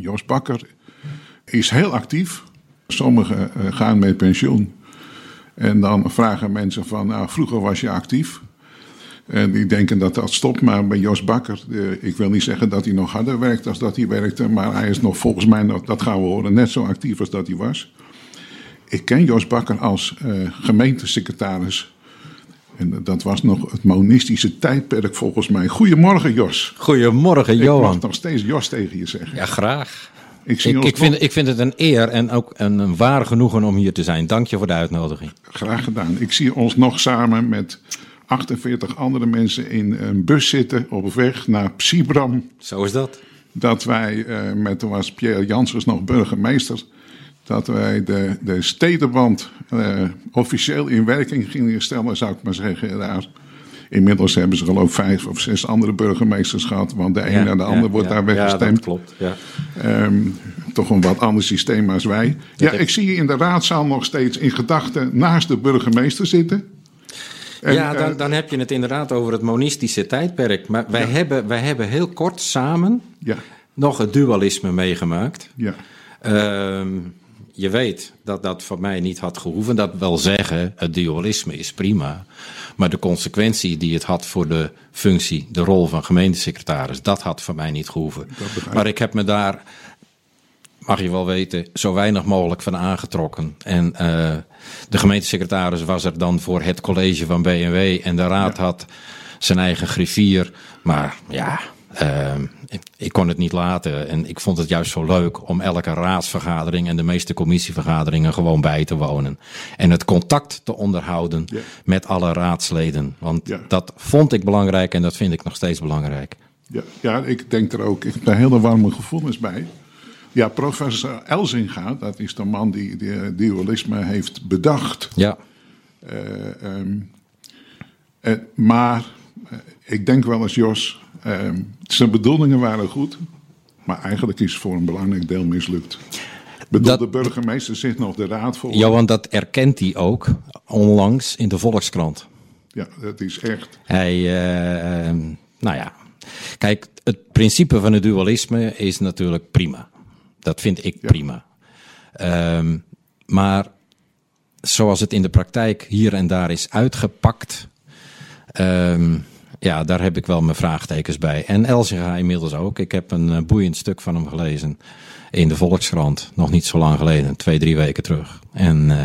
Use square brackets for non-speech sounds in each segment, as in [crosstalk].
Jos Bakker is heel actief. Sommigen eh, gaan met pensioen. En dan vragen mensen van, nou, vroeger was je actief. En die denken dat dat stopt, maar bij Jos Bakker, eh, ik wil niet zeggen dat hij nog harder werkt als dat hij werkte, maar hij is nog volgens mij, dat gaan we horen, net zo actief als dat hij was. Ik ken Jos Bakker als uh, gemeentesecretaris. En dat was nog het monistische tijdperk volgens mij. Goedemorgen Jos. Goedemorgen Johan. Ik mag nog steeds Jos tegen je zeggen. Ja, graag. Ik, ik, ik, vind, ik, vind, het een eer en ook een, een waar genoegen om hier te zijn. Dank je voor de uitnodiging. Graag gedaan. Ik zie ons nog samen met 48 andere mensen in een bus zitten op weg naar Psibram. Zo is dat. Dat wij, uh, met toen was Pierre Janssens nog burgemeester, dat wij de, de stedenband uh, officieel in werking gingen stellen, zou ik maar zeggen. Daar. Inmiddels hebben ze geloof vijf of zes andere burgemeesters gehad, want de een en de ander wordt daar weggestemd. Ja, dat klopt. Ja. Um, toch een wat ander systeem als wij. Ja, ik zie je in de raadzaal nog steeds in gedachten naast de burgemeester zitten. En, ja, dan, dan, heb je het inderdaad over het monistische tijdperk. Maar wij, hebben, wij hebben heel kort samen ja. nog het dualisme meegemaakt. Ja. Uh, je weet dat dat voor mij niet had gehoeven. Dat wil zeggen, het dualisme is prima. Maar de consequentie die het had voor de functie, de rol van gemeentesecretaris, dat had voor mij niet gehoeven. Maar ik heb me daar, mag je wel weten, zo weinig mogelijk van aangetrokken. En uh, de gemeentesecretaris was er dan voor het college van BNW en de raad had zijn eigen griffier. Maar ja, uh, ik kon het niet laten. En ik vond het juist zo leuk om elke raadsvergadering en de meeste commissievergaderingen gewoon bij te wonen. En het contact te onderhouden met alle raadsleden. Want dat vond ik belangrijk en dat vind ik nog steeds belangrijk. Ja, ja ik denk er ook, ik heb daar hele warme gevoelens bij. Ja, professor Elzinga, dat is de man die, die dualisme heeft bedacht. Ja. Uh, um, uh, maar uh, ik denk wel eens, Jos, zijn bedoelingen waren goed, maar eigenlijk is voor een belangrijk deel mislukt. Bedoel, dat, de burgemeester zit nog de raad voor. Ja, want dat erkent hij ook onlangs in de Volkskrant. Ja, dat is echt. Hij, nou ja, kijk, het principe van het dualisme is natuurlijk prima. Dat vind ik prima. Um, maar zoals het in de praktijk hier en daar is uitgepakt, um, ja, daar heb ik wel mijn vraagtekens bij. En Elzinga inmiddels ook. Ik heb een uh, boeiend stuk van hem gelezen in de Volkskrant, nog niet zo lang geleden, twee, drie weken terug. En uh,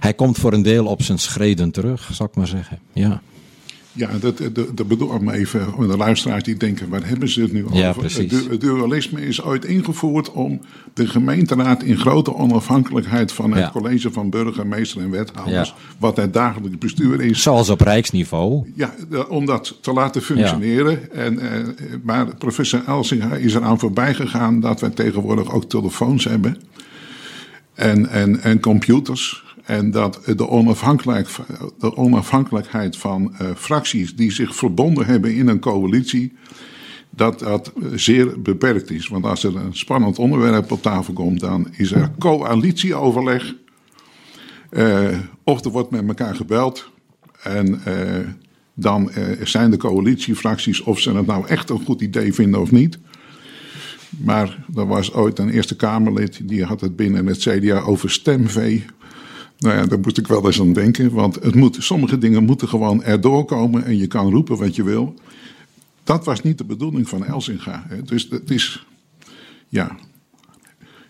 hij komt voor een deel op zijn schreden terug, zal ik maar zeggen. Ja. Ja, dat, dat, dat bedoel ik even de luisteraars die denken, waar hebben ze het nu over? Ja, precies. Het dualisme is ooit ingevoerd om de gemeenteraad in grote onafhankelijkheid van het college van burgemeester en wethouders, wat het dagelijks bestuur is. Zoals op rijksniveau. Ja, om dat te laten functioneren. En, eh, maar professor Elsinga is eraan voorbij gegaan dat we tegenwoordig ook telefoons hebben en, en, en computers. En dat de, onafhankelijk, de onafhankelijkheid van uh, fracties die zich verbonden hebben in een coalitie, dat dat zeer beperkt is. Want als er een spannend onderwerp op tafel komt, dan is er coalitieoverleg. Uh, of er wordt met elkaar gebeld. En dan zijn de coalitiefracties of ze het nou echt een goed idee vinden of niet. Maar er was ooit een Eerste Kamerlid die had het binnen het CDA over stemvee. Nou ja, daar moest ik wel eens aan denken. Want het moet, sommige dingen moeten gewoon erdoor komen en je kan roepen wat je wil. Dat was niet de bedoeling van Elsinga. Dus het is, ja,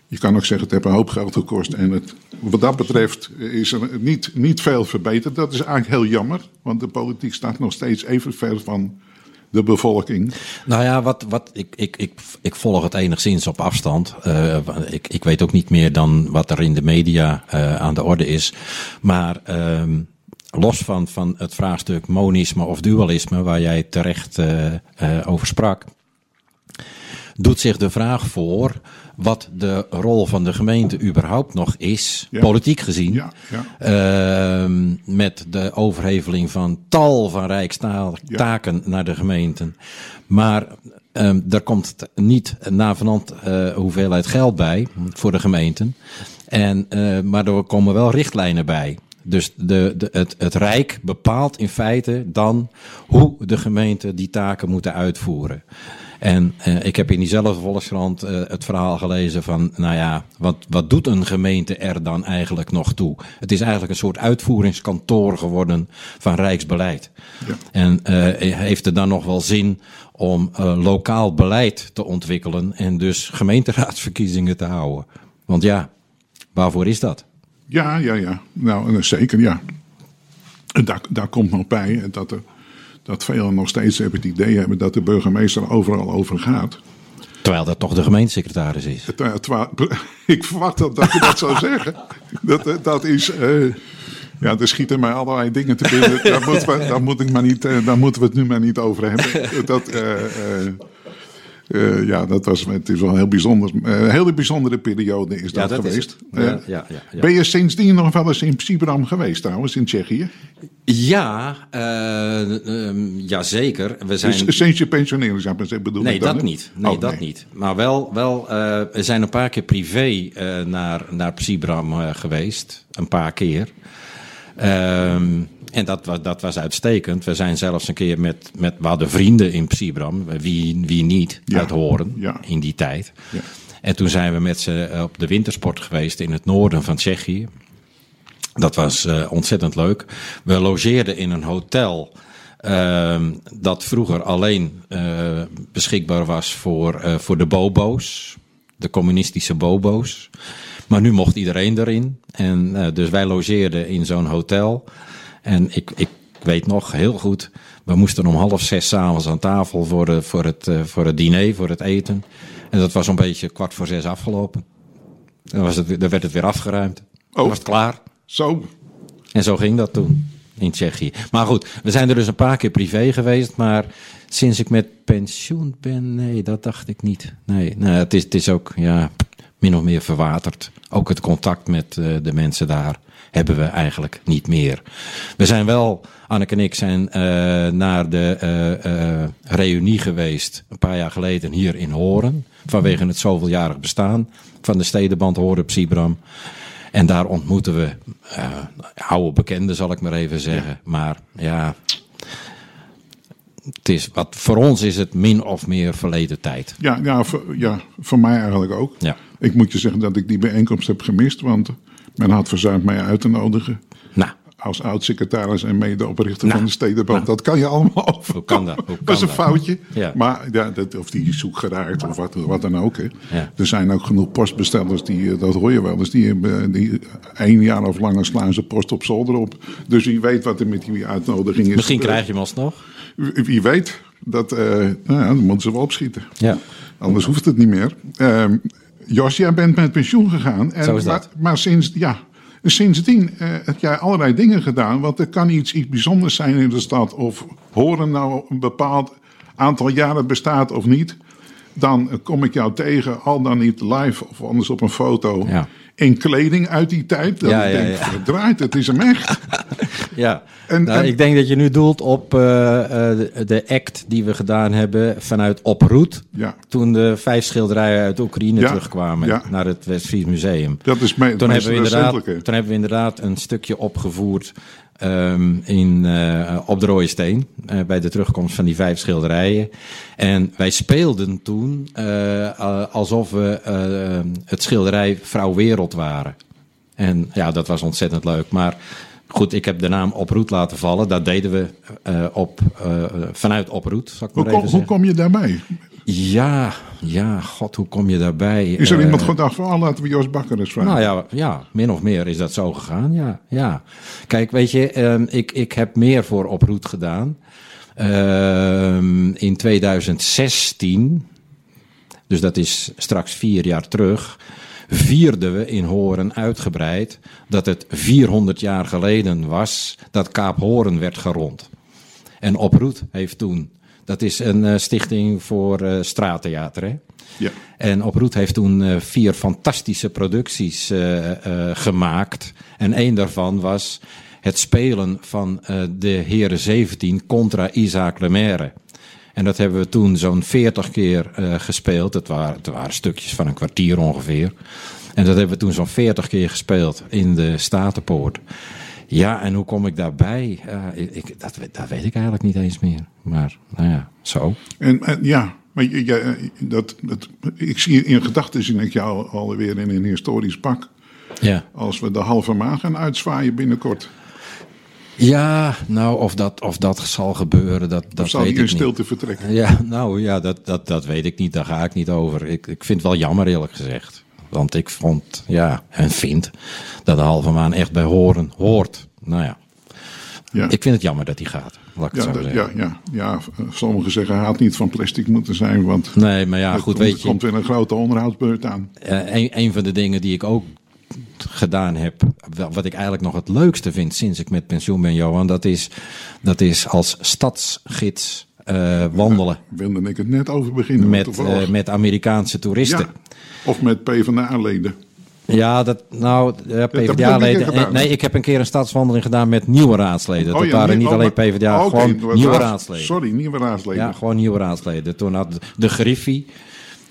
je kan ook zeggen het heeft een hoop geld gekost. En wat dat betreft is er niet, niet veel verbeterd. Dat is eigenlijk heel jammer, want de politiek staat nog steeds even ver van de bevolking? Nou ja, wat, wat, ik, ik, ik, ik volg het enigszins op afstand. Uh, ik, ik weet ook niet meer dan wat er in de media uh, aan de orde is. Maar uh, los van, van het vraagstuk monisme of dualisme, waar jij terecht uh, over sprak, doet zich de vraag voor wat de rol van de gemeente überhaupt nog is, politiek gezien. Ja, ja. Uh, met de overheveling van tal van rijkstaken naar de gemeenten. Maar er komt niet navenant uh, hoeveelheid geld bij voor de gemeenten. En, uh, maar er komen wel richtlijnen bij. Dus de, de, het, het Rijk bepaalt in feite dan hoe de gemeenten die taken moeten uitvoeren. En ik heb in diezelfde Volkskrant het verhaal gelezen van, nou ja, wat, wat doet een gemeente er dan eigenlijk nog toe? Het is eigenlijk een soort uitvoeringskantoor geworden van Rijksbeleid. Ja. En heeft het dan nog wel zin om lokaal beleid te ontwikkelen en dus gemeenteraadsverkiezingen te houden? Want ja, waarvoor is dat? Ja, ja, ja. Nou, zeker, ja. Daar, daar komt nog bij dat, er, dat velen nog steeds het idee hebben dat de burgemeester overal over gaat. Terwijl dat toch de gemeentesecretaris is. Terwijl, [laughs] ik verwacht dat, dat je dat zou zeggen. Dat, eh, dat is. Uh, ja, er schieten mij allerlei dingen te binnen. Daar, moet daar, moet ik maar niet, uh, daar moeten we het nu maar niet over hebben. Dat, uh, ja, dat was, het is wel een heel bijzonder, uh, een hele bijzondere periode is dat, geweest. ja, ja, ja, ja, Ben je sindsdien nog wel eens in Sibram geweest trouwens, in Tsjechië? Ja, um, ja zeker. We zijn... Dus sinds je pensionering zijn, bedoel nee, ik dan, dat niet. Nee, oh, dat niet. Maar wel, wel we zijn een paar keer privé naar, naar Sibram geweest. Een paar keer. Ehm en dat, was, dat was uitstekend. We zijn zelfs een keer met, met we hadden vrienden in Psybram, wie, wie niet, uit Horen in die tijd. Ja. En toen zijn we met ze op de wintersport geweest in het noorden van Tsjechië. Dat was uh, ontzettend leuk. We logeerden in een hotel. Uh, dat vroeger alleen uh, beschikbaar was voor, voor de bobo's, de communistische bobo's. Maar nu mocht iedereen erin. En dus wij logeerden in zo'n hotel. En ik, ik weet nog heel goed, we moesten om half zes s'avonds aan tafel voor, de, voor, het, uh, voor het diner, voor het eten. En dat was een beetje kwart voor zes afgelopen. Dan, was het, dan werd het weer afgeruimd. Dan oh, was het klaar. Zo. En zo ging dat toen in Tsjechië. Maar goed, we zijn er dus een paar keer privé geweest. Maar sinds ik met pensioen ben, nee, dat dacht ik niet. Nee, nou, het, is, het is ook ja, min of meer verwaterd. Ook het contact met uh, de mensen daar hebben we eigenlijk niet meer. We zijn wel, Anneke en ik zijn uh, naar de uh, uh, reunie geweest een paar jaar geleden hier in Horen. Vanwege het zoveeljarig bestaan van de stedenband Horen Psybram. En daar ontmoeten we oude bekenden, zal ik maar even zeggen. Maar ja, het is, wat, voor ons is het min of meer verleden tijd. Ja, ja, voor, ja, voor mij eigenlijk ook. Ja. Ik moet je zeggen dat ik die bijeenkomst heb gemist, want men had verzuimd mij uit te nodigen. Nou. Als oud-secretaris en medeoprichter nou. van de Stedenband. Nou. Dat kan je allemaal over. Hoe kan dat? Hoe kan dat is een foutje. Ja. Maar ja, dat, of die zoek geraakt of wat, wat dan ook. Hè. Ja. Er zijn ook genoeg postbestellers, die, eh, dat hoor je wel eens. Die hebben die één jaar of langer slaan ze post op zolder op. Dus wie weet wat er met die uitnodiging is. Misschien krijg je hem alsnog. Wie, wie weet. Dat, uh, nou ja, dan moeten ze wel opschieten. Ja. Anders hoeft het niet meer. Uh, Jos, jij bent met pensioen gegaan. En, Zo is dat. Maar, maar sinds, ja, sindsdien uh, heb jij allerlei dingen gedaan. Want er kan iets, iets bijzonders zijn in de stad. Of horen nou een bepaald aantal jaren bestaat of niet. Dan kom ik jou tegen, al dan niet live of anders op een foto. Ja in kleding uit die tijd. Dat ja, ik denk, ja, verdraaid, het is hem echt. [laughs] ja, en, nou, ik denk dat je nu doelt op uh, de, de, act die we gedaan hebben vanuit Oproet. Ja. Toen de vijf schilderijen uit Oekraïne terugkwamen naar het Westfries Museum. Dat is me, toen hebben we inderdaad, Toen hebben we inderdaad een stukje opgevoerd Um, in, uh, op de Rode Steen, uh, bij de terugkomst van die vijf schilderijen. En wij speelden toen uh, alsof we het schilderij Vrouw Wereld waren. En ja, dat was ontzettend leuk. Maar goed, ik heb de naam Oproet laten vallen. Dat deden we op, vanuit Oproet, hoe, even zeggen. Hoe kom je daarmee? Ja, ja, god, hoe kom je daarbij? Is er uh, iemand gedacht van, oh, laten we Joost Bakker eens vragen? Nou ja, ja, min of meer is dat zo gegaan, ja. ja. Kijk, weet je, uh, ik, ik heb meer voor Oproet gedaan. Uh, in 2016, dus dat is straks vier jaar terug, vierden we in Horen uitgebreid dat het 400 jaar geleden was dat Kaap Horen werd gerond. En Oproet heeft toen dat is een uh, stichting voor uh, straattheater. Hè? Ja. En Oproet heeft toen uh, vier fantastische producties gemaakt. En één daarvan was het spelen van de Heren 17 contra Isaac Lemaire. En dat hebben we toen zo'n 40 keer gespeeld. Het waren, het waren stukjes van een kwartier ongeveer. En dat hebben we toen zo'n 40 keer gespeeld in de Statenpoort. Ja, en hoe kom ik daarbij? Uh, ik, dat, dat weet ik eigenlijk niet eens meer. Maar nou ja, zo. En, en ja, Maar je, dat, dat, ik zie in gedachten zie ik jou alweer in een historisch pak. Ja. Als we de halve maan gaan uitzwaaien binnenkort. Ja, nou, of dat, of dat zal gebeuren, dat, dat zal weet ik in stilte vertrekken? Ja, [laughs] nou ja, dat, dat, dat weet ik niet. Daar ga ik niet over. Ik, ik vind het wel jammer, eerlijk gezegd. Want ik vond, ja, en vind dat de halve maan echt bij horen hoort. Nou ja. ja. Ik vind het jammer dat hij gaat. Laat ik ja, dat, ja, ja, ja, sommigen zeggen hij had niet van plastic moeten zijn. Want nee, maar ja, goed, komt, weet je. Er komt weer een grote onderhoudsbeurt aan. Uh, een, een van de dingen die ik ook gedaan heb, wat ik eigenlijk nog het leukste vind sinds ik met pensioen ben, Johan, dat is, dat is als stadsgids uh, wandelen. Ja, wilde ik het net over beginnen. Met, uh, met Amerikaanse toeristen. Ja, of met PvdA-leden. Ja, dat, nou, ja, PvdA-leden. Nee, ik heb een keer een stadswandeling gedaan met nieuwe raadsleden. Oh, dat waren niet oh, alleen PvdA, oh, okay, gewoon nieuwe raadsleden. Sorry, nieuwe raadsleden. Ja, gewoon nieuwe raadsleden. Toen had de Griffie,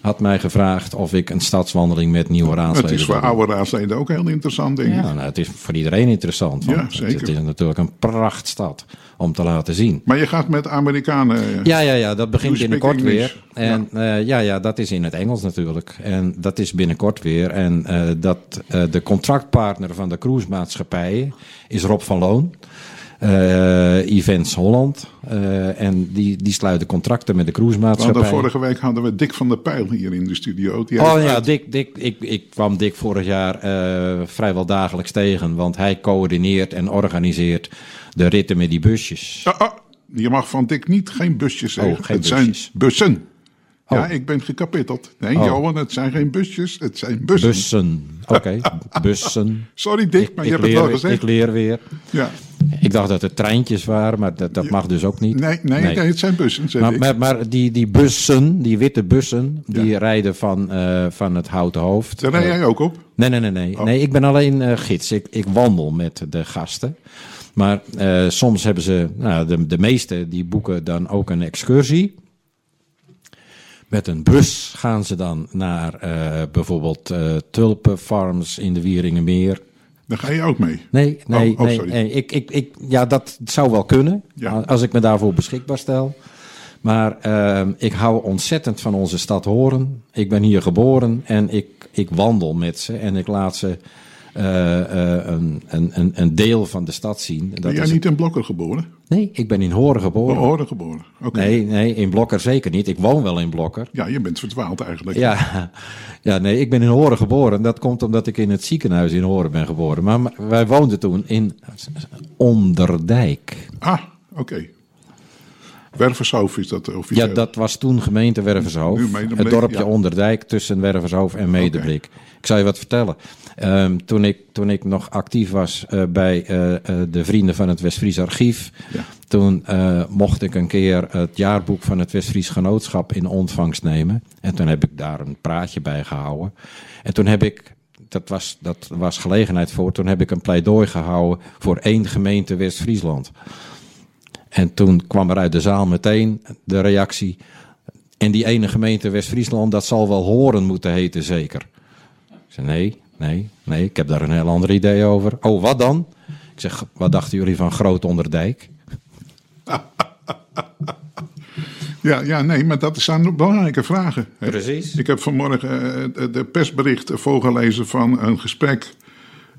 had mij gevraagd of ik een stadswandeling met nieuwe raadsleden. Het is voor oude raadsleden ook heel interessant, denk ik. Ja, nou, het is voor iedereen interessant. Ja, zeker. Het is natuurlijk een prachtstad om te laten zien. Maar je gaat met Amerikanen. Ja, ja, ja dat begint binnenkort weer. En ja. Uh, ja, ja, dat is in het Engels natuurlijk. En dat is binnenkort weer. En uh, dat, uh, de contractpartner van de cruisemaatschappijen is Rob van Loon Events Holland. Uh, en die, die sluiten contracten met de cruisemaatschappij. vorige week hadden we Dick van der Pijl hier in de studio. Die oh ja, Dick, Dick, ik, ik kwam Dick vorig jaar uh, vrijwel dagelijks tegen. Want hij coördineert en organiseert de ritten met die busjes. Ah, je mag van Dick niet geen busjes zeggen. Oh, geen het busjes. zijn bussen. Ja, oh. ik ben gekapitteld. Nee, oh. Johan, het zijn geen busjes, het zijn bussen. Bussen, oké. Okay. [laughs] bussen. Sorry Dick, maar je hebt het wel gezegd. Ik leer weer. Ja. Ik dacht dat het treintjes waren, maar dat, dat mag dus ook niet. Nee, nee, nee. het zijn bussen. Maar, maar, maar, die, die bussen, die witte bussen, die rijden van, uh, van het Houten Hoofd. Daar rij jij ook op? Nee, nee, nee. Nee, oh. nee ik ben alleen uh, gids. Ik, ik wandel met de gasten. Maar uh, soms hebben ze, nou, de, de meeste die boeken dan ook een excursie. Met een bus gaan ze dan naar bijvoorbeeld tulpenfarms in de Wieringenmeer. Daar ga je ook mee? Nee, nee, oh, oh, nee, Ik, ik, ik, ja, dat zou wel kunnen. Als ik me daarvoor beschikbaar stel. Maar uh, ik hou ontzettend van onze stad Horen. Ik ben hier geboren en ik, ik wandel met ze en ik laat ze een, een, een deel van de stad zien. Dat ben jij niet in Blokker geboren? Nee, ik ben in Horen geboren. Oh, Horen geboren, oké. Nee, nee, in Blokker zeker niet. Ik woon wel in Blokker. Ja, je bent verdwaald eigenlijk. Ja, [laughs] ja nee, ik ben in Horen geboren. Dat komt omdat ik in het ziekenhuis in Horen ben geboren. Maar wij woonden toen in Onderdijk. Ah, oké. Okay. Wervershoofd is dat officieel? Ja, dat was toen gemeente Wervershoofd. Het dorpje Onderdijk tussen Wervershoofd en Medeblik. Ik zal je wat vertellen. Um, toen, ik, toen ik nog actief was uh, bij uh, uh, de Vrienden van het Westfries Archief, ja. toen mocht ik een keer het jaarboek van het Westfries Genootschap in ontvangst nemen. En toen heb ik daar een praatje bij gehouden. En toen heb ik, dat was, dat was gelegenheid voor, toen heb ik een pleidooi gehouden voor één gemeente West-Friesland. En toen kwam er uit de zaal meteen de reactie. En die ene gemeente West-Friesland, dat zal wel horen moeten heten, zeker. Ik zei, nee, nee, nee, ik heb daar een heel ander idee over. Oh, wat dan? Ik zeg, wat dachten jullie van Groot Onderdijk? [laughs] Ja, ja, nee, maar dat zijn belangrijke vragen. Precies. Ik heb vanmorgen uh, de persbericht voorgelezen van een gesprek.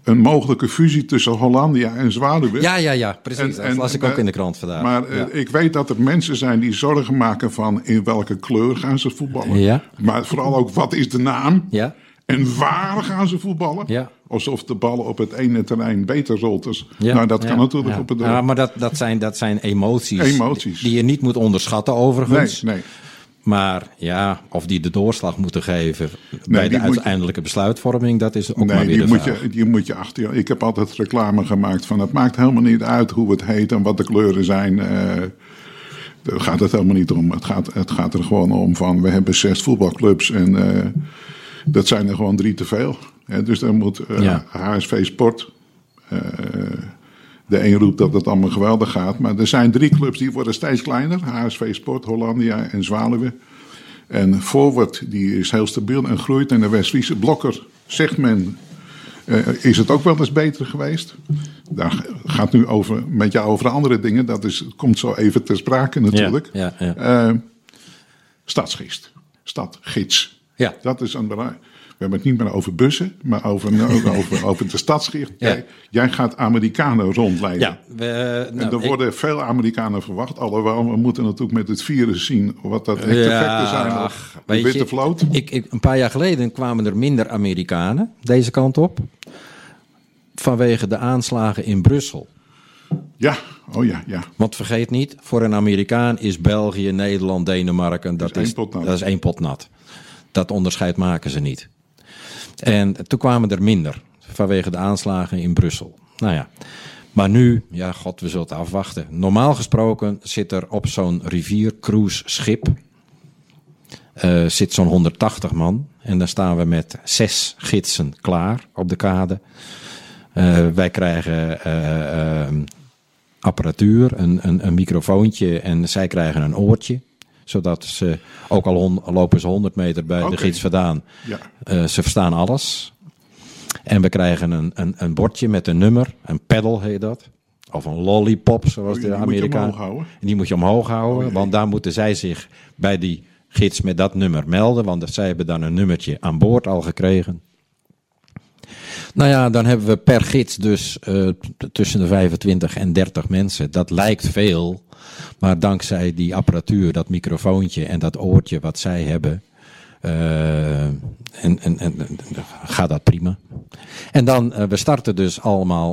Een mogelijke fusie tussen Hollandia en Zwaluwe. Ja, ja, ja, precies. dat las ik ook in de krant vandaag. Maar uh, ik weet dat er mensen zijn die zorgen maken van in welke kleur gaan ze voetballen. Ja. Maar vooral ook wat is de naam. Ja. En waar gaan ze voetballen? Ja. Alsof de bal op het ene terrein beter rolt. Dus, ja, nou, dat kan natuurlijk op het... Ja, maar dat, dat, zijn, dat zijn emoties, emoties. Die je niet moet onderschatten overigens. Nee, nee. Maar ja, of die de doorslag moeten geven bij de uiteindelijke besluitvorming, dat is ook nee, maar weer die moet Je, die moet je achter. Ik heb altijd reclame gemaakt van het maakt helemaal niet uit hoe het heet en wat de kleuren zijn. Uh, daar gaat het helemaal niet om. Het gaat, het gaat er gewoon om van we hebben zes voetbalclubs en... Uh, dat zijn er gewoon drie te veel. dus dan moet uh, HSV Sport. De een roept dat het allemaal geweldig gaat. Maar er zijn drie clubs die worden steeds kleiner. HSV Sport, Hollandia en Zwaluwe. En Forward die is heel stabiel en groeit. En de Westfriese Blokker, zegt men, uh, is het ook wel eens beter geweest. Daar gaat nu over, met jou over andere dingen. Dat is, komt zo even ter sprake natuurlijk. Ja, ja, ja. stadsgids. Stadgids. Ja. Dat is een belangrijk. We hebben het niet meer over bussen, maar over, [laughs] over, over de stadsgicht. Jij, gaat Amerikanen rondleiden. Ja, we, en nou, er worden veel Amerikanen verwacht. Alhoewel, we moeten natuurlijk met het virus zien wat dat effecten ja, zijn op de witte vloot. Ik, ik, een paar jaar geleden kwamen er minder Amerikanen deze kant op. Vanwege de aanslagen in Brussel. Ja, oh ja, ja. Want vergeet niet, voor een Amerikaan is België, Nederland, Denemarken... Dat, dat is, is dat is één pot nat. Dat onderscheid maken ze niet. En toen kwamen er minder vanwege de aanslagen in Brussel. Nou ja, maar nu, ja, god, we zullen het afwachten. Normaal gesproken zit er op zo'n riviercruise-schip uh, zit zo'n 180 man. En dan staan we met zes gidsen klaar op de kade. Uh, wij krijgen uh, apparatuur, een, een microfoontje en zij krijgen een oortje zodat ze, ook al lopen ze 100 meter bij de gids vandaan, ja. uh, ze verstaan alles. En we krijgen een, een, een bordje met een nummer, een pedal heet dat. Of een lollipop, zoals oh, de Amerikanen. En die moet je omhoog houden, oh, want daar moeten zij zich bij die gids met dat nummer melden. Want zij hebben dan een nummertje aan boord al gekregen. Nou ja, dan hebben we per gids dus uh, tussen de 25 en 30 mensen. Dat lijkt veel, maar dankzij die apparatuur, dat microfoontje en dat oortje wat zij hebben, uh, en, en, en, gaat dat prima. En dan, uh, we starten dus allemaal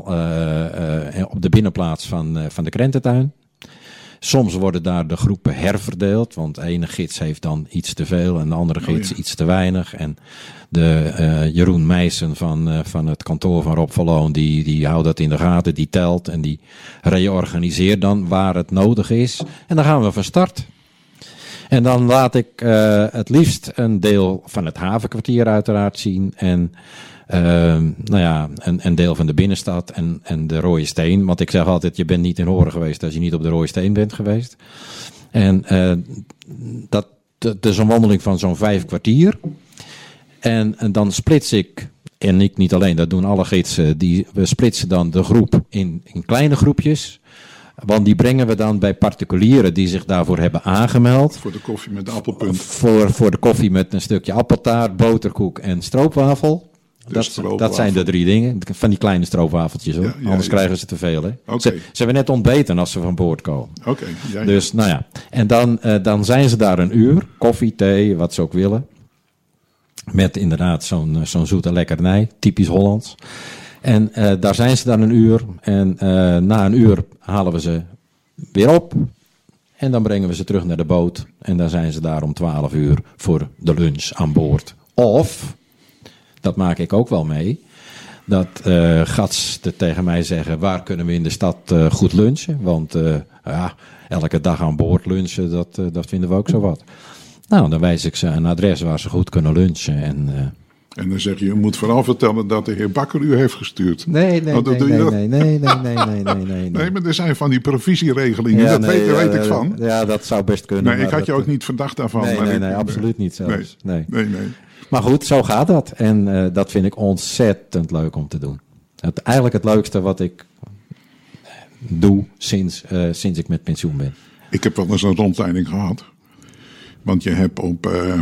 op de binnenplaats van, van de krententuin. Soms worden daar de groepen herverdeeld, want de ene gids heeft dan iets te veel en de andere oh, gids iets te weinig. En de uh, Jeroen Meijsen van, uh, van het kantoor van Rob Verloon, die, die houdt dat in de gaten, die telt en die reorganiseert dan waar het nodig is. En dan gaan we van start. En dan laat ik uh, het liefst een deel van het havenkwartier uiteraard zien en nou ja, een, een, deel van de binnenstad en, en de Rode Steen. Want ik zeg altijd, je bent niet in Horen geweest als je niet op de Rode Steen bent geweest. En uh, dat, dat is een wandeling van zo'n vijf kwartier. En, en, dan splits ik, en ik niet alleen, dat doen alle gidsen, die, we splitsen dan de groep in, in kleine groepjes. Want die brengen we dan bij particulieren die zich daarvoor hebben aangemeld. Voor de koffie met de appelpunt. Voor, voor de koffie met een stukje appeltaart, boterkoek en stroopwafel. Dat, dat, zijn de drie dingen. Van die kleine stroopwafeltjes hoor. Anders krijgen ze te veel. Hè? Ze, ze, hebben net ontbeten als ze van boord komen. Oké. Dus nou ja. En dan, uh, dan zijn ze daar een uur. Koffie, thee, wat ze ook willen. Met inderdaad zo'n eh, zo'n zoete lekkernij. Typisch Hollands. En uh, daar zijn ze dan een uur. En na een uur halen we ze weer op. En dan brengen we ze terug naar de boot. En dan zijn ze daar om 12 uur voor de lunch aan boord. Of dat maak ik ook wel mee. Dat uh, gats tegen mij zeggen: waar kunnen we in de stad uh, goed lunchen? Want uh, ja, elke dag aan boord lunchen, dat, dat vinden we ook zo wat. Nou, dan wijs ik ze een adres waar ze goed kunnen lunchen. En, en dan zeg je: je moet vooral vertellen dat de heer Bakker u heeft gestuurd. Nee, nee, nee, nee, nee, nee, nee, nee, nee, nee, [laughs] nee. maar er zijn van die provisieregelingen, dat weet ik van. Ja, dat zou best kunnen. Nee, ik had je ook niet verdacht daarvan. Nee, nee, nee, absoluut niet zelfs. nee, nee. nee. Maar goed, zo gaat dat. En uh, dat vind ik ontzettend leuk om te doen. Het, eigenlijk het leukste wat ik doe sinds, uh, sinds ik met pensioen ben. Ik heb wel eens een rondleiding gehad. Want je hebt op uh,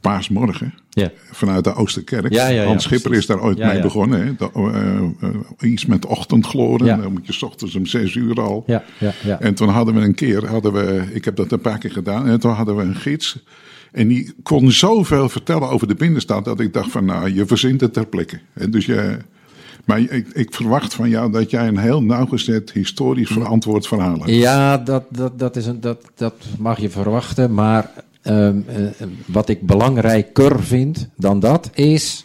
paasmorgen ja. vanuit de Oosterkerk. Ja, ja, Hans Schipper is daar ooit mee begonnen. Hè? uh, iets met ochtendgloren. Dan moet je s ochtends om zes uur al. Ja, ja, ja. En toen hadden we een keer, hadden we, ik heb dat een paar keer gedaan. En toen hadden we een gids. En die kon zoveel vertellen over de binnenstad dat ik dacht van nou, je verzint het ter plekke. Dus maar ik, ik, verwacht van jou dat jij een heel nauwgezet, historisch verantwoord verhaal hebt. Ja, dat, dat, dat, is een, dat, dat mag je verwachten. Maar uh, wat ik belangrijker vind dan dat is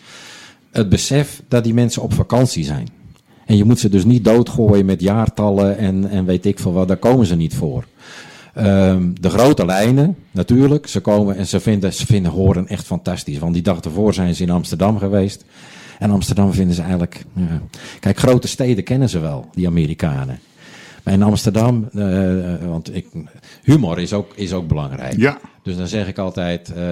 het besef dat die mensen op vakantie zijn. En je moet ze dus niet doodgooien met jaartallen en, en weet ik veel wat, daar komen ze niet voor. Um, de grote lijnen, natuurlijk. Ze komen en ze vinden, ze vinden Horen echt fantastisch. Want die dag ervoor zijn ze in Amsterdam geweest. En Amsterdam vinden ze eigenlijk. Ja. Kijk, grote steden kennen ze wel, die Amerikanen. Maar in Amsterdam, uh, want ik, humor is ook, is ook belangrijk. Ja. Dus dan zeg ik altijd: uh,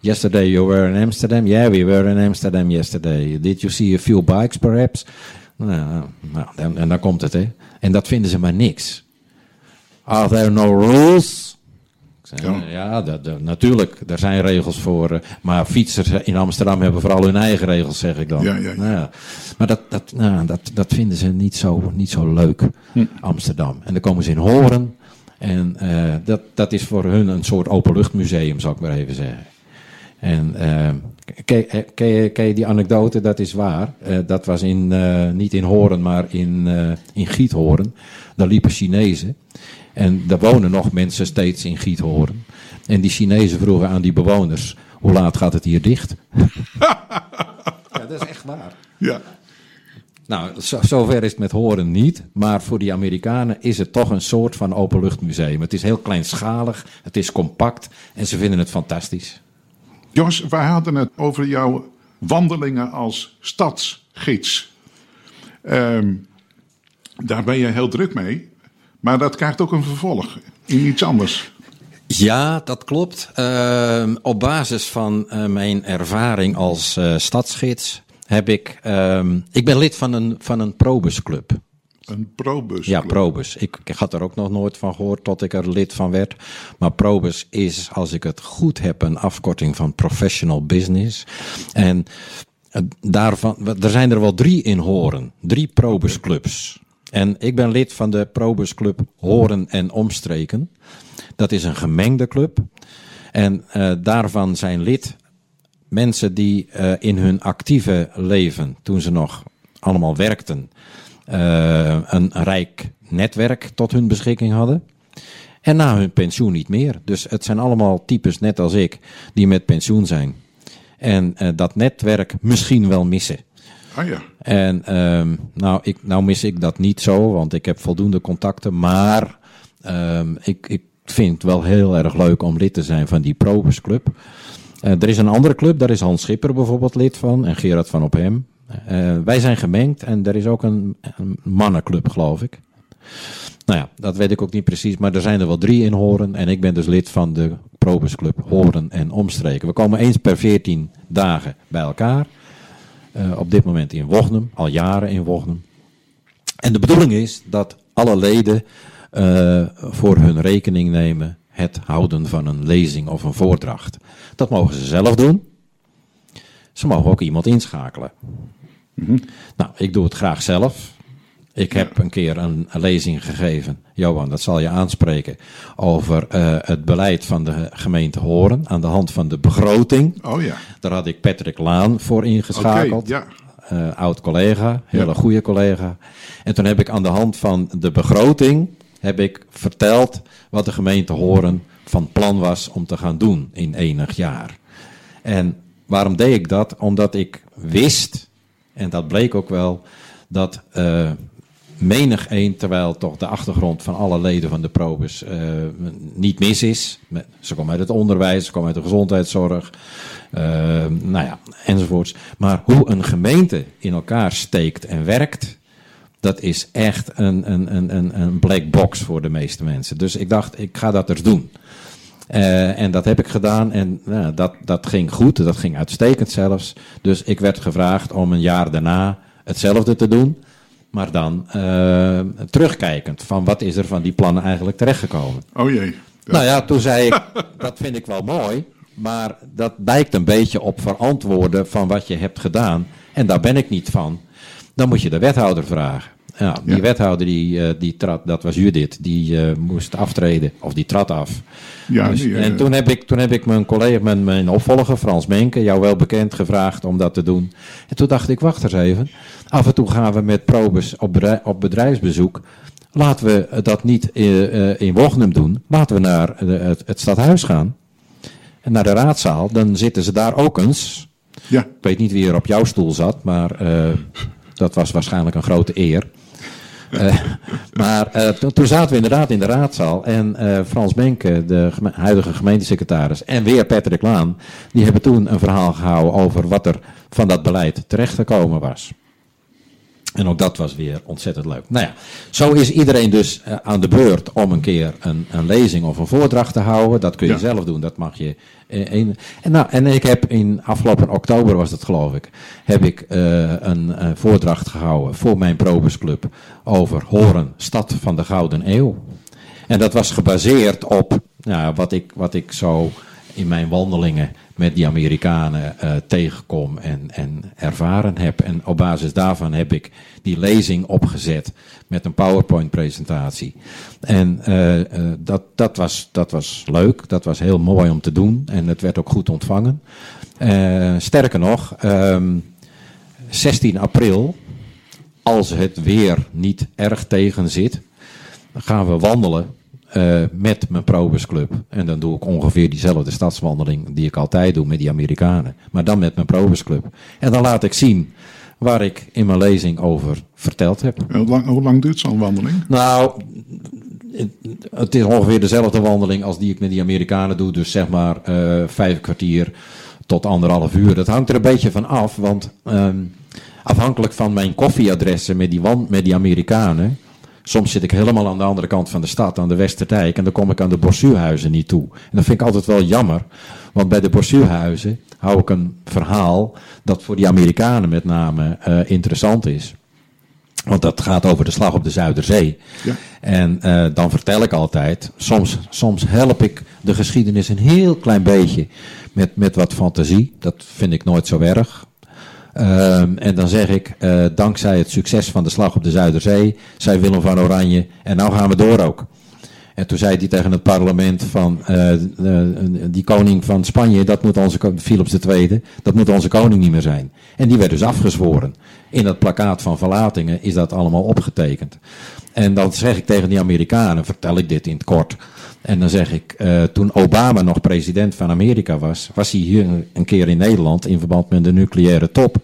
Yesterday you were in Amsterdam. Yeah, we were in Amsterdam yesterday. Did you see a few bikes perhaps? Nou, nou en, en dan komt het, hè. En dat vinden ze maar niks. Are there no rules? Ja, ja dat, natuurlijk, er zijn regels voor. Uh, maar fietsers in Amsterdam hebben vooral hun eigen regels, zeg ik dan. Ja, ja, nou ja. Maar dat, dat, nou, dat, dat vinden ze niet zo, niet zo leuk, hm. Amsterdam. En dan komen ze in Horen. En uh, dat, dat is voor hun een soort openluchtmuseum, zou ik maar even zeggen. En uh, ken, ken, je, ken, je, die anekdote? Dat is waar. Uh, dat was in, niet in Horen, maar in, in Giethoorn. Daar liepen Chinezen. En daar wonen nog mensen steeds in Giethoorn. En die Chinezen vroegen aan die bewoners: hoe laat gaat het hier dicht? [laughs] ja, dat is echt waar. Ja. Nou, zo, zover is het met Horen niet. Maar voor die Amerikanen is het toch een soort van openluchtmuseum. Het is heel kleinschalig, het is compact en ze vinden het fantastisch. Jos, wij hadden het over jouw wandelingen als stadsgids. Ehm, daar ben je heel druk mee. Maar dat krijgt ook een vervolg in iets anders. Ja, dat klopt. Uh, op basis van uh, mijn ervaring als uh, stadsgids heb ik. Uh, ik ben lid van een, van een probusclub. Een probus? Ja, probus. Ik, ik had er ook nog nooit van gehoord tot ik er lid van werd. Maar probus is, als ik het goed heb, een afkorting van professional business. En daarvan, er zijn er wel drie in horen. Drie probusclubs. En ik ben lid van de Probusclub Horen en Omstreken. Dat is een gemengde club. En uh, daarvan zijn lid mensen die uh, in hun actieve leven, toen ze nog allemaal werkten, uh, een rijk netwerk tot hun beschikking hadden. En na hun pensioen niet meer. Dus het zijn allemaal types, net als ik, die met pensioen zijn. En dat netwerk misschien wel missen. Ah ja. En um, nou, ik, nou mis ik dat niet zo, want ik heb voldoende contacten. Maar um, ik, ik vind het wel heel erg leuk om lid te zijn van die Probusclub. Uh, er is een andere club, daar is Hans Schipper bijvoorbeeld lid van en Gerard van Op Hem. Uh, wij zijn gemengd en er is ook een, mannenclub, geloof ik. Nou ja, dat weet ik ook niet precies, maar er zijn er wel drie in Horen. En ik ben dus lid van de Probusclub Horen en Omstreken. We komen eens per veertien dagen bij elkaar. Uh, op dit moment in Wognum, al jaren in Wognum. En de bedoeling is dat alle leden uh, voor hun rekening nemen het houden van een lezing of een voordracht. Dat mogen ze zelf doen. Ze mogen ook iemand inschakelen. Mm -hmm. Nou, ik doe het graag zelf. Ik heb een keer een, lezing gegeven, Johan, dat zal je aanspreken, over uh, het beleid van de gemeente Horen aan de hand van de begroting. Oh ja. Daar had ik Patrick Laan voor ingeschakeld. Okay, ja. Uh, oud collega, hele ja. goede collega. En toen heb ik aan de hand van de begroting heb ik verteld wat de gemeente Horen van plan was om te gaan doen in enig jaar. En waarom deed ik dat? Omdat ik wist, en dat bleek ook wel, dat uh, menig een, terwijl toch de achtergrond van alle leden van de probes uh, niet mis is. Ze komen uit het onderwijs, ze komen uit de gezondheidszorg, uh, nou ja, enzovoorts. Maar hoe een gemeente in elkaar steekt en werkt, dat is echt een, een, een, een black box voor de meeste mensen. Dus ik dacht, ik ga dat eens doen. Uh, en dat heb ik gedaan en uh, dat, dat ging goed, dat ging uitstekend zelfs. Dus ik werd gevraagd om een jaar daarna hetzelfde te doen. Maar dan uh, terugkijkend van wat is er van die plannen eigenlijk terechtgekomen. Oh jee. Ja. Nou ja, toen zei ik, [laughs] dat vind ik wel mooi. Maar dat lijkt een beetje op verantwoorden van wat je hebt gedaan. En daar ben ik niet van. Dan moet je de wethouder vragen. Ja, die ja. wethouder die, uh, die trad, dat was Judith, die uh, moest aftreden, of die trad af. Ja, dus, die, uh, en toen heb, ik, toen heb ik mijn collega, mijn, mijn opvolger, Frans Menke, jou wel bekend, gevraagd om dat te doen. En toen dacht ik, wacht eens even. Af en toe gaan we met probes op, op bedrijfsbezoek. Laten we dat niet in Wognum doen. Laten we naar het, het stadhuis gaan. En naar de raadzaal. Dan zitten ze daar ook eens. Ja. Ik weet niet wie er op jouw stoel zat, maar dat was waarschijnlijk een grote eer. Uh, maar uh, toen zaten we inderdaad in de raadzaal en uh, Frans Benke, de huidige gemeentesecretaris, en weer Patrick Laan, die hebben toen een verhaal gehouden over wat er van dat beleid terechtgekomen was. En ook dat was weer ontzettend leuk. Nou ja, zo is iedereen dus uh, aan de beurt om een keer een, een lezing of een voordracht te houden. Dat kun je ja. zelf doen, dat mag je. Uh, een, en, nou, en ik heb in afgelopen oktober was het geloof ik, heb ik uh, een, voordracht gehouden voor mijn probesclub over Horen, stad van de Gouden Eeuw. En dat was gebaseerd op nou, wat, ik, wat ik zo in mijn wandelingen met die Amerikanen uh, tegenkom en, en ervaren heb. En op basis daarvan heb ik die lezing opgezet met een PowerPoint-presentatie. En uh, uh, dat, dat, was, dat was leuk, dat was heel mooi om te doen en het werd ook goed ontvangen. sterker nog, um, ehm, 16 april, als het weer niet erg tegen zit, gaan we wandelen uh, met mijn probesclub. En dan doe ik ongeveer diezelfde stadswandeling die ik altijd doe met die Amerikanen. Maar dan met mijn probesclub. En dan laat ik zien waar ik in mijn lezing over verteld heb. Hoe lang, hoe lang duurt zo'n wandeling? Nou, het is ongeveer dezelfde wandeling als die ik met die Amerikanen doe. Dus zeg maar uh, vijf kwartier tot anderhalf uur. Dat hangt er een beetje van af, want um, afhankelijk van mijn koffieadressen met die, met die Amerikanen Soms zit ik helemaal aan de andere kant van de stad, aan de Westerdijk, en dan kom ik aan de Borsuurhuizen niet toe. En dat vind ik altijd wel jammer, want bij de Borsuurhuizen hou ik een verhaal dat voor die Amerikanen met name uh, interessant is. Want dat gaat over de slag op de Zuiderzee. Ja. En uh, dan vertel ik altijd, soms, soms help ik de geschiedenis een heel klein beetje met, met wat fantasie. Dat vind ik nooit zo erg. Um, en dan zeg ik, uh, dankzij het succes van de slag op de Zuiderzee, zei Willem van Oranje, en nou gaan we door ook. En toen zei hij tegen het parlement van uh, die koning van Spanje, dat moet onze Philips II, dat moet onze koning niet meer zijn. En die werd dus afgezworen. In dat plakkaat van verlatingen is dat allemaal opgetekend. En dan zeg ik tegen die Amerikanen, vertel ik dit in het kort. En dan zeg ik, uh, toen Obama nog president van Amerika was, was hij hier een keer in Nederland in verband met de nucleaire top.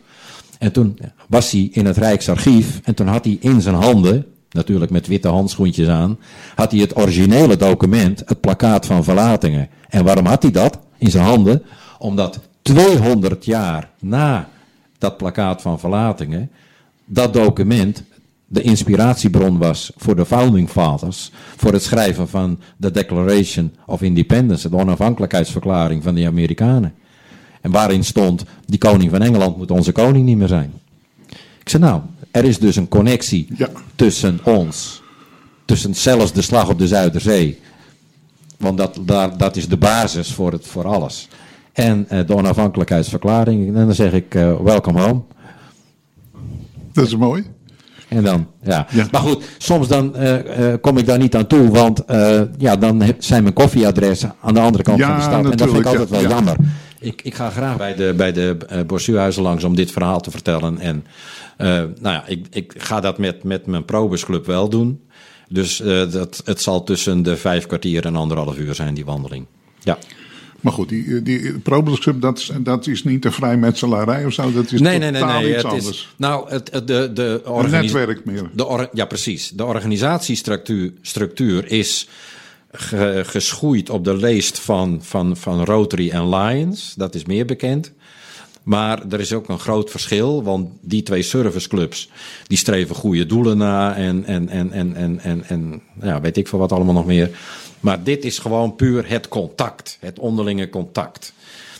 En toen was hij in het Rijksarchief en toen had hij in zijn handen, natuurlijk met witte handschoentjes aan, had hij het originele document, het plakkaat van verlatingen. En waarom had hij dat in zijn handen? Omdat 200 jaar na dat plakkaat van verlatingen, dat document de inspiratiebron was voor de Founding Fathers, voor het schrijven van de Declaration of Independence, de onafhankelijkheidsverklaring van de Amerikanen. En waarin stond, die koning van Engeland moet onze koning niet meer zijn. Ik zei nou, er is dus een connectie tussen ons, tussen zelfs de slag op de Zuiderzee, want dat, daar, dat is de basis voor, het, voor alles. En uh, de onafhankelijkheidsverklaring. En dan zeg ik, uh, welcome home. Dat is mooi. En dan, ja. Maar goed, soms dan uh, uh, kom ik daar niet aan toe, want uh, ja, dan zijn mijn koffieadressen aan de andere kant van de stad. En dat vind ik altijd wel jammer. Ik, ik ga graag bij de, bij de Borsuurhuizen langs om dit verhaal te vertellen. En nou ja, ik, ik ga dat met, met mijn probesclub wel doen. Dus dat, het zal tussen de vijf kwartier en anderhalf uur zijn, die wandeling. Ja. Maar goed, die, die Probus dat, dat is niet de vrijmetselarij of zo. Dat is nee, nee, nee, nee, iets het anders. Is, nou, het, de, de Een netwerk meer. De ja, precies. De organisatiestructuur structuur is ge, geschoeid op de leest van, van, van Rotary en Lions. Dat is meer bekend. Maar er is ook een groot verschil, want die twee serviceclubs die streven goede doelen na en, en, en, en, en, en, en ja, weet ik veel wat allemaal nog meer. Maar dit is gewoon puur het contact, het onderlinge contact.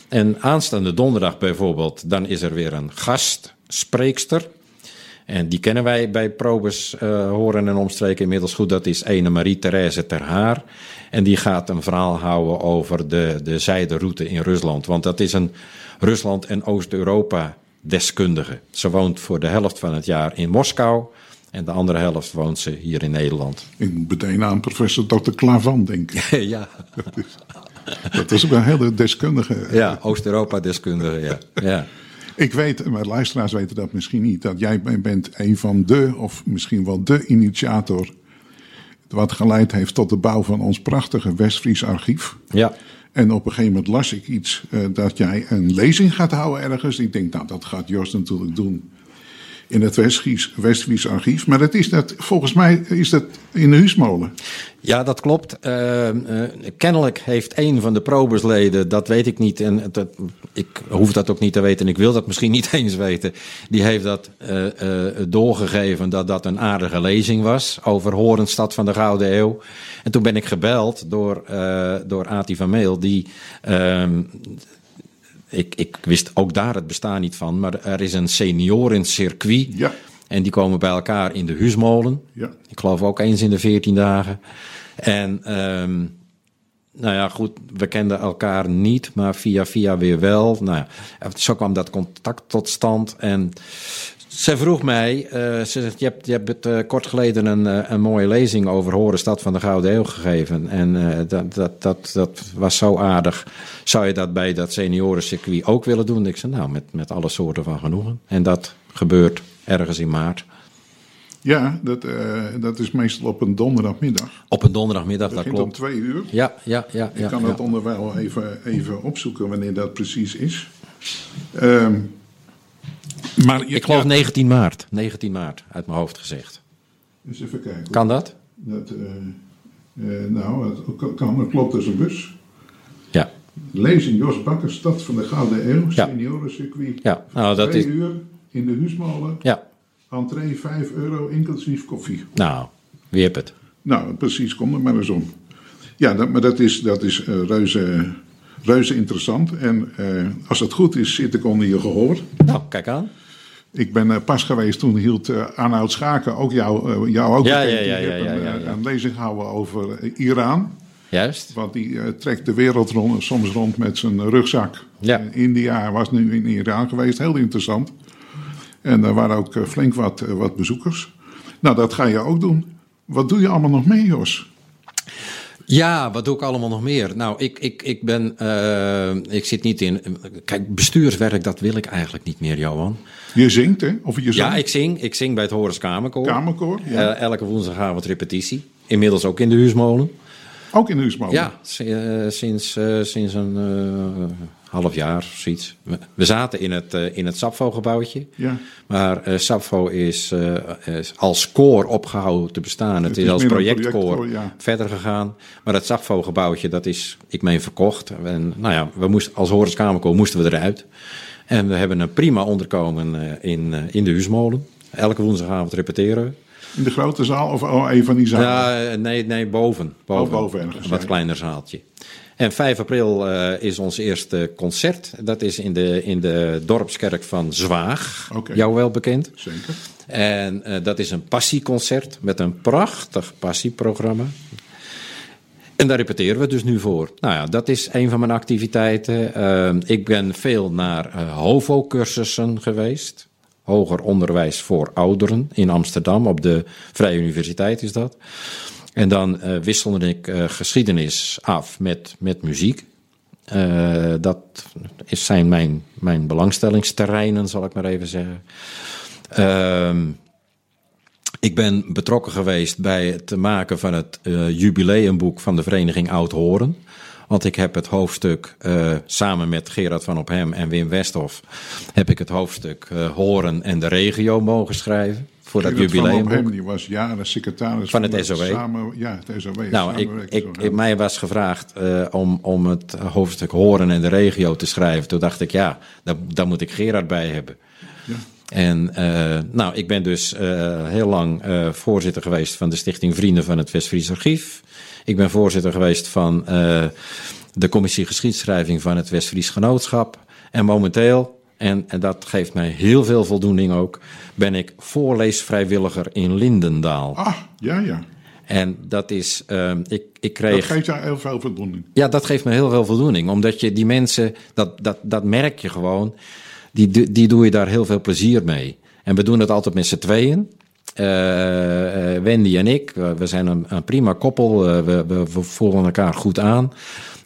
En aanstaande donderdag bijvoorbeeld, dan is er weer een gastspreekster. En die kennen wij bij Probus uh, Horen en Omstreken inmiddels goed. Dat is ene Marie-Therese Ter Haar. En die gaat een verhaal houden over de, de zijderoute in Rusland. Want dat is een Rusland- en Oost-Europa deskundige. Ze woont voor de helft van het jaar in Moskou. En de andere helft woont ze hier in Nederland. In meteen aan professor Dr. Klavan, denk ik. [laughs] ja. Dat is, dat is ook een hele deskundige. Ja, Oost-Europa-deskundige, ja. ja. Ik weet, maar luisteraars weten dat misschien niet, dat jij bent een van de, of misschien wel de initiator, wat geleid heeft tot de bouw van ons prachtige Westfries archief. Ja. En op een gegeven moment las ik iets uh, dat jij een lezing gaat houden ergens. Ik denk, nou, dat gaat Jos natuurlijk doen in het Westfries, archief. Maar dat is dat, volgens mij is dat in de Huismolen. Ja, dat klopt. Uh, uh, kennelijk heeft een van de probesleden, dat weet ik niet, en dat, ik hoef dat ook niet te weten, en ik wil dat misschien niet [laughs] eens weten, die heeft dat uh, doorgegeven dat dat een aardige lezing was over Horenstad van de Gouden Eeuw. En toen ben ik gebeld door, door Ati van Meel, die ehm, ik, ik wist ook daar het bestaan niet van, maar er is een seniorencircuit. Ja. En die komen bij elkaar in de Huismolen. Ja. Ik geloof ook eens in de veertien dagen. En ehm, nou ja, goed, we kenden elkaar niet, maar via via weer wel. Nou ja, zo kwam dat contact tot stand. En ze vroeg mij, uh, ze zegt, je hebt, je hebt uh, kort geleden een, uh, een mooie lezing over Horen Stad van de Gouden Eeuw gegeven. En dat, dat, dat, dat was zo aardig. Zou je dat bij dat seniorencircuit ook willen doen? Ik zei, nou, met, met alle soorten van genoegen. En dat gebeurt ergens in maart. Ja, dat, dat is meestal op een donderdagmiddag. Op een donderdagmiddag, dat klopt. om twee uur. Ja, ja, ja. Ik kan ja, het onderwijl even, even opzoeken wanneer dat precies is. Um, maar ik geloof 19 maart. 19 maart, uit mijn hoofd gezegd. Dus even kijken. Kan dat? dat uh, uh, nou, het kan, dat klopt als een bus. Ja. Lezing Jos Bakker, Stad van de Gouden Eeuw, ja. seniorencircuit. Ja, nou dat Twee is... uur in de Huismolen. Ja. Entree 5 euro, inclusief koffie. Nou, wie heb het? Nou, precies, kom er maar eens om. Ja, dat, maar dat is, dat is uh, reuze, reuze interessant. En als het goed is, zit ik onder je gehoor. Nou, kijk aan. Ik ben uh, pas geweest, toen hield uh, Arnoud Schaken ook jou, uh, jou ook ja, bekend. Ja, ja, een, lezing houden over Iran. Juist. Want die trekt de wereld rond, soms rond met zijn rugzak. Ja. India was nu in Iran geweest, heel interessant. En daar waren ook flink wat, wat bezoekers. Nou, dat ga je ook doen. Wat doe je allemaal nog mee, Jos? Ja, wat doe ik allemaal nog meer? Nou, ik, ik, ik ben. Uh, ik zit niet in. Kijk, bestuurswerk, dat wil ik eigenlijk niet meer, Johan. Je zingt, hè? Of je zingt? Ja, ik zing. Ik zing bij het Horens Kamerkoor. Kamerkoor, ja. Uh, elke woensdagavond repetitie. Inmiddels ook in de Huismolen. Ook in de Huismolen? Ja, sinds, uh, sinds een half jaar, zoiets. We zaten in het, uh, in het Sapvo-gebouwtje. Ja. Maar uh, Sapvo is, uh, is, als koor opgehouden te bestaan. Het, het is, is als projectkoor project, ja. verder gegaan. Maar het Sapvo-gebouwtje, dat is, ik meen, verkocht. En nou ja, we moesten, als Horenskamerkoor moesten we eruit. En we hebben een prima onderkomen in, in de Huismolen. Elke woensdagavond repeteren we. In de grote zaal of oh, een van die zalen? Ja, nee, nee, boven. Boven, oh, boven wat kleiner zaaltje. En 5 april uh, is ons eerste concert. Dat is in de, in de dorpskerk van Zwaag. Okay. Jou wel bekend. Zeker. En uh, dat is een passieconcert met een prachtig passieprogramma. En daar repeteren we dus nu voor. Nou ja, dat is een van mijn activiteiten. Uh, ik ben veel naar HOVO-cursussen geweest. Hoger onderwijs voor ouderen in Amsterdam. Op de Vrije Universiteit is dat. En dan uh, wisselde ik uh, geschiedenis af met, met muziek. Uh, dat is, zijn mijn, mijn belangstellingsterreinen, zal ik maar even zeggen. Ehm, ik ben betrokken geweest bij het maken van het jubileumboek van de Vereniging Oud-Horen. Want ik heb het hoofdstuk, samen met Gerard van Ophem en Wim Westhoff, heb ik het hoofdstuk Horen en de regio mogen schrijven voor dat jubileum. Hem, die was jaren secretaris van het SOW. Samen, ja, het SOW. Nou, ik, ik, ik, mij was gevraagd uh, om, om het hoofdstuk Horen en de regio te schrijven. Toen dacht ik, ja, daar, daar moet ik Gerard bij hebben. Ja. En uh, nou, ik ben dus uh, heel lang voorzitter geweest van de Stichting Vrienden van het West-Fries Archief. Ik ben voorzitter geweest van de commissie geschiedschrijving van het West-Fries Genootschap. En momenteel en, en, dat geeft mij heel veel voldoening ook. Ben ik voorleesvrijwilliger in Lindendaal. Ah, ja, ja. En dat is, uh, ik, ik kreeg... Dat geeft jou heel veel voldoening. Ja, dat geeft me heel veel voldoening. Omdat je die mensen, dat, dat, dat merk je gewoon, die, die doe je daar heel veel plezier mee. En we doen het altijd met z'n tweeën. Uh, uh, Wendy en ik, we zijn een, een prima koppel. Uh, we, we, we, voelen elkaar goed aan.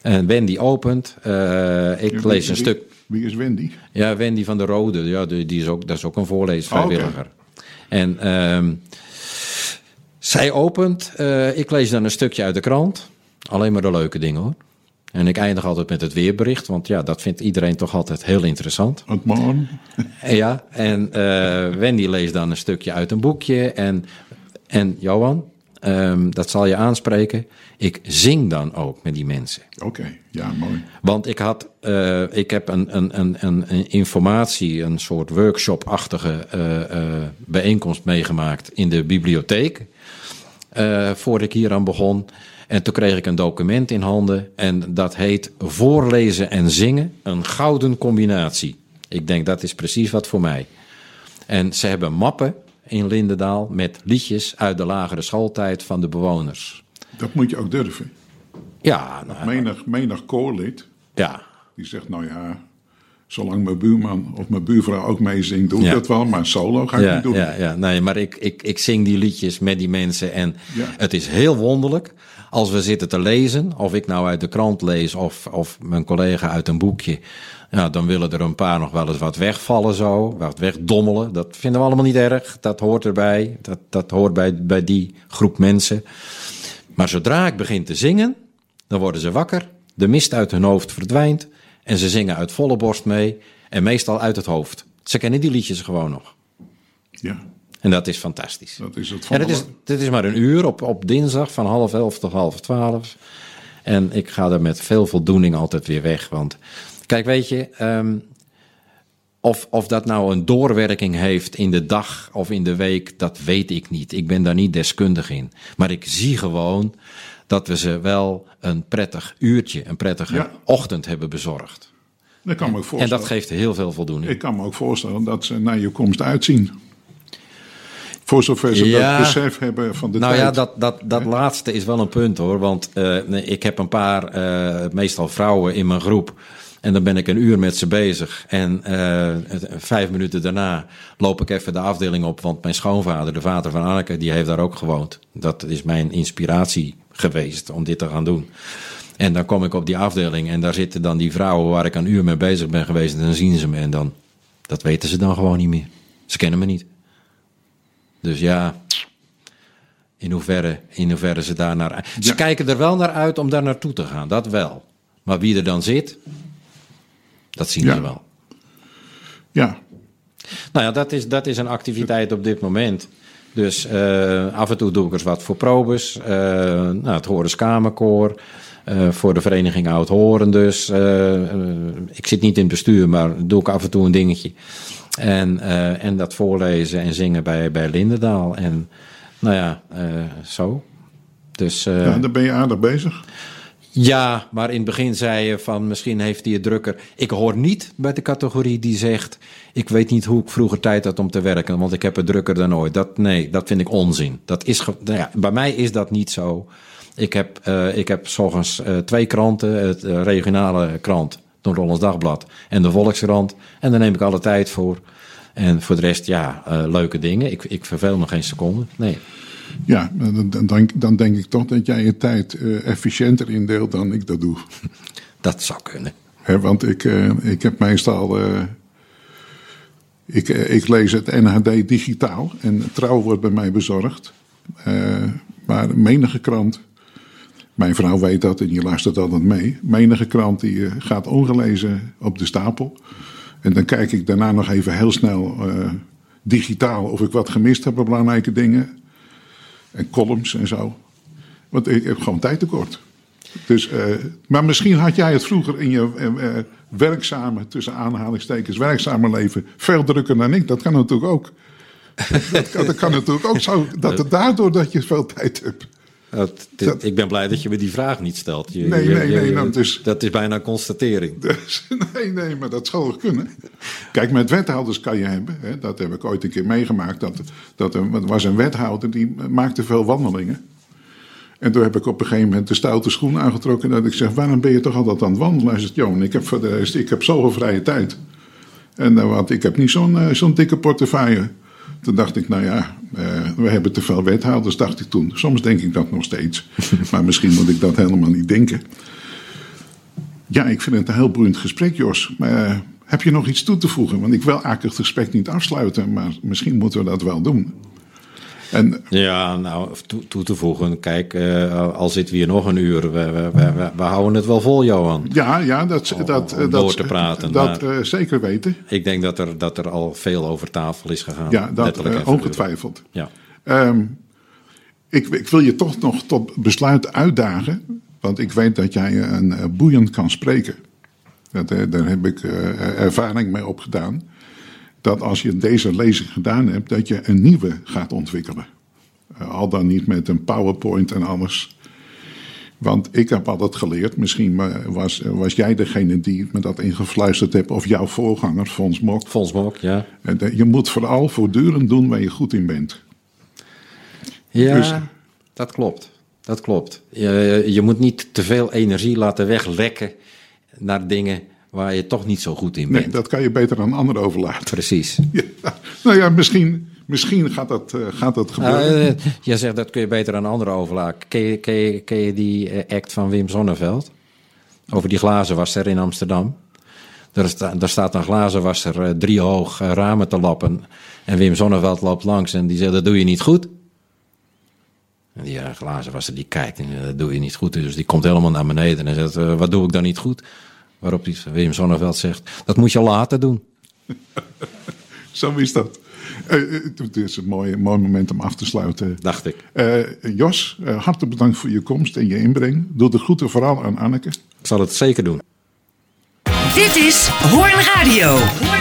En Wendy opent. ik ja, lees een wie, stuk. Wie is Wendy? Ja, Wendy van der Rode. Ja, die, die is ook, dat is ook een voorleesvrijwilliger. Okay. En uh, zij opent. Ik lees dan een stukje uit de krant. Alleen maar de leuke dingen hoor. En ik eindig altijd met het weerbericht, want ja, dat vindt iedereen toch altijd heel interessant. Het morgen. [laughs] Ja, en uh, Wendy leest dan een stukje uit een boekje. En, en Johan, um, dat zal je aanspreken. Ik zing dan ook met die mensen. Oké, okay, ja, mooi. Want ik, had, uh, ik heb een, een, een, een, informatie, een soort workshop-achtige uh, uh, bijeenkomst meegemaakt in de bibliotheek. voordat ik hier aan begon. En toen kreeg ik een document in handen en dat heet Voorlezen en Zingen, een gouden combinatie. Ik denk dat is precies wat voor mij. En ze hebben mappen in Lindendaal met liedjes uit de lagere schooltijd van de bewoners. Dat moet je ook durven. Ja. Nou, menig, menig koorlid, ja. die zegt, nou ja, zolang mijn buurman of mijn buurvrouw ook meezingt, doe ik dat wel, maar solo ga ik niet doen. Ja, ja, nee, maar ik, ik, ik zing die liedjes met die mensen en het is heel wonderlijk als we zitten te lezen, of ik nou uit de krant lees of, of mijn collega uit een boekje, ja, dan willen er een paar nog wel eens wat wegvallen zo, wat wegdommelen. Dat vinden we allemaal niet erg, dat hoort erbij, dat, dat hoort bij, bij die groep mensen. Maar zodra ik begin te zingen, dan worden ze wakker, de mist uit hun hoofd verdwijnt en ze zingen uit volle borst mee en meestal uit het hoofd. Ze kennen die liedjes gewoon nog. Ja. En dat is fantastisch. Dat is het van en is, dit is maar een uur op, op dinsdag van half elf tot half twaalf. En ik ga er met veel voldoening altijd weer weg. Want kijk, weet je, um, of, of dat nou een doorwerking heeft in de dag of in de week, dat weet ik niet. Ik ben daar niet deskundig in. Maar ik zie gewoon dat we ze wel een prettig uurtje, een prettige ochtend hebben bezorgd. Dat kan me ook voorstellen. En dat geeft heel veel voldoening. Ik kan me ook voorstellen dat ze naar je komst uitzien. Voor zover ze dat besef hebben van de nou tijd. Nou ja, dat, dat, dat laatste is wel een punt hoor. Want uh, ik heb een paar, uh, meestal vrouwen in mijn groep. En dan ben ik een uur met ze bezig. En uh, vijf minuten daarna loop ik even de afdeling op. Want mijn schoonvader, de vader van Anneke, die heeft daar ook gewoond. Dat is mijn inspiratie geweest om dit te gaan doen. En dan kom ik op die afdeling en daar zitten dan die vrouwen waar ik een uur mee bezig ben geweest. En dan zien ze me en dan, dat weten ze dan gewoon niet meer. Ze kennen me niet. Dus ja, in hoeverre, in hoeverre ze daar naar. Ze kijken er wel naar uit om daar naartoe te gaan, dat wel. Maar wie er dan zit, dat zien ze wel. Ja. Nou ja, dat is, dat is een activiteit op dit moment. Dus uh, af en toe doe ik er wat voor probes. Uh, nou, het Horens Kamerkoor. Uh, voor de vereniging Oud Horen dus. ik zit niet in het bestuur, maar doe ik af en toe een dingetje. En, en dat voorlezen en zingen bij, bij Lindendaal. En nou ja, zo. Dus, ja, daar ben je aardig bezig. Ja, maar in het begin zei je van misschien heeft hij het drukker. Ik hoor niet bij de categorie die zegt: Ik weet niet hoe ik vroeger tijd had om te werken, want ik heb het drukker dan ooit. Dat, nee, dat vind ik onzin. Dat is, nou ja, bij mij is dat niet zo. Ik heb, uh, ik heb s ochtends uh, twee kranten: het uh, regionale krant, Noord-Hollands Dagblad en de Volkskrant. En daar neem ik alle tijd voor. En voor de rest, ja, leuke dingen. Ik, ik verveel me geen seconde. Nee. Ja, dan, dan, dan denk ik toch dat jij je tijd uh, efficiënter indeelt dan ik dat doe. [laughs] Dat zou kunnen. He, want ik, uh, ik heb meestal. Uh, ik, ik lees het NHD digitaal en trouw wordt bij mij bezorgd. maar menige krant. Mijn vrouw weet dat en je luistert altijd mee. Menige krant die gaat ongelezen op de stapel. En dan kijk ik daarna nog even heel snel digitaal of ik wat gemist heb op belangrijke dingen en columns en zo. Want ik heb gewoon tijd tekort. Dus, uh, maar misschien had jij het vroeger in je uh, werkzame, tussen aanhalingstekens, werkzame leven veel drukker dan ik. Dat kan natuurlijk ook. dat, kan, dat kan natuurlijk ook zo, dat het daardoor dat je veel tijd hebt. Dat, dit, ik ben blij dat je me die vraag niet stelt. Je, nee, je, nee, nee. Nou, dus, dat is bijna een constatering. [laughs] Dus, nee, nee, maar dat zou wel kunnen. Kijk, met wethouders kan je hebben. Hè, dat heb ik ooit een keer meegemaakt. Dat, dat er was een wethouder die maakte veel wandelingen. En toen heb ik op een gegeven moment de stoute schoen aangetrokken. Dat ik zeg: Waarom ben je toch altijd aan het wandelen? Hij zegt: Johan, ik heb, voor de rest, ik heb zoveel vrije tijd. En uh, want ik heb niet zo'n uh, zo'n dikke portefeuille. Toen dacht ik, nou ja, uh, we hebben te veel wethouders, dacht ik toen. Soms denk ik dat nog steeds. [laughs] maar misschien moet ik dat helemaal niet denken. Ja, ik vind het een heel boeiend gesprek, Jos. Maar uh, heb je nog iets toe te voegen? Want ik wil eigenlijk het gesprek niet afsluiten, maar misschien moeten we dat wel doen. En, ja, nou, toe, toe te voegen. Kijk, uh, al zitten we hier nog een uur. We, we, we, we, houden het wel vol, Johan. Ja, ja dat, om, dat, om dat, door te praten. Dat uh, zeker weten. Ik denk dat er, dat er al veel over tafel is gegaan. Ja, dat uh, ongetwijfeld. Ja. Um, ik, ik, wil je toch nog tot besluit uitdagen. Want ik weet dat jij een boeiend kan spreken. Dat, daar heb ik ervaring mee opgedaan dat als je deze lezing gedaan hebt, dat je een nieuwe gaat ontwikkelen. Uh, al dan niet met een PowerPoint en alles. Want ik heb altijd geleerd, misschien was, was jij degene die me dat ingefluisterd hebt, of jouw voorganger, Fons Mok. Fons Mok, ja. Je moet vooral voortdurend doen waar je goed in bent. Ja, dus, dat klopt. Dat klopt. Je, je moet niet te veel energie laten weglekken naar dingen waar je toch niet zo goed in bent. Nee, dat kan je beter aan anderen overlaten. Precies. [laughs] Ja, nou ja, misschien, misschien gaat, dat, uh, gaat dat gebeuren. Uh, je zegt dat kun je beter aan anderen overlaten. Ken je, ken je, ken je die eh, act van Wim Sonneveld? Over die glazenwasser in Amsterdam. Daar, sta, daar staat een glazenwasser uh, drie hoog ramen te lappen. En Wim Sonneveld loopt langs en die zegt, dat doe je niet goed. En die glazenwasser die kijkt en dat doe je niet goed. Dus die komt helemaal naar beneden en zegt, wat doe ik dan niet goed? Waarop die Wim Sonneveld zegt, dat moet je later doen. [laughs] Zo is dat. Uh, het is een mooi, mooi moment om af te sluiten. Dacht ik. Uh, Jos, uh, hartelijk bedankt voor je komst en je inbreng. Doe de groeten vooral aan Anneke. Ik zal het zeker doen. Dit is Hoorn Radio. Hoorn Radio.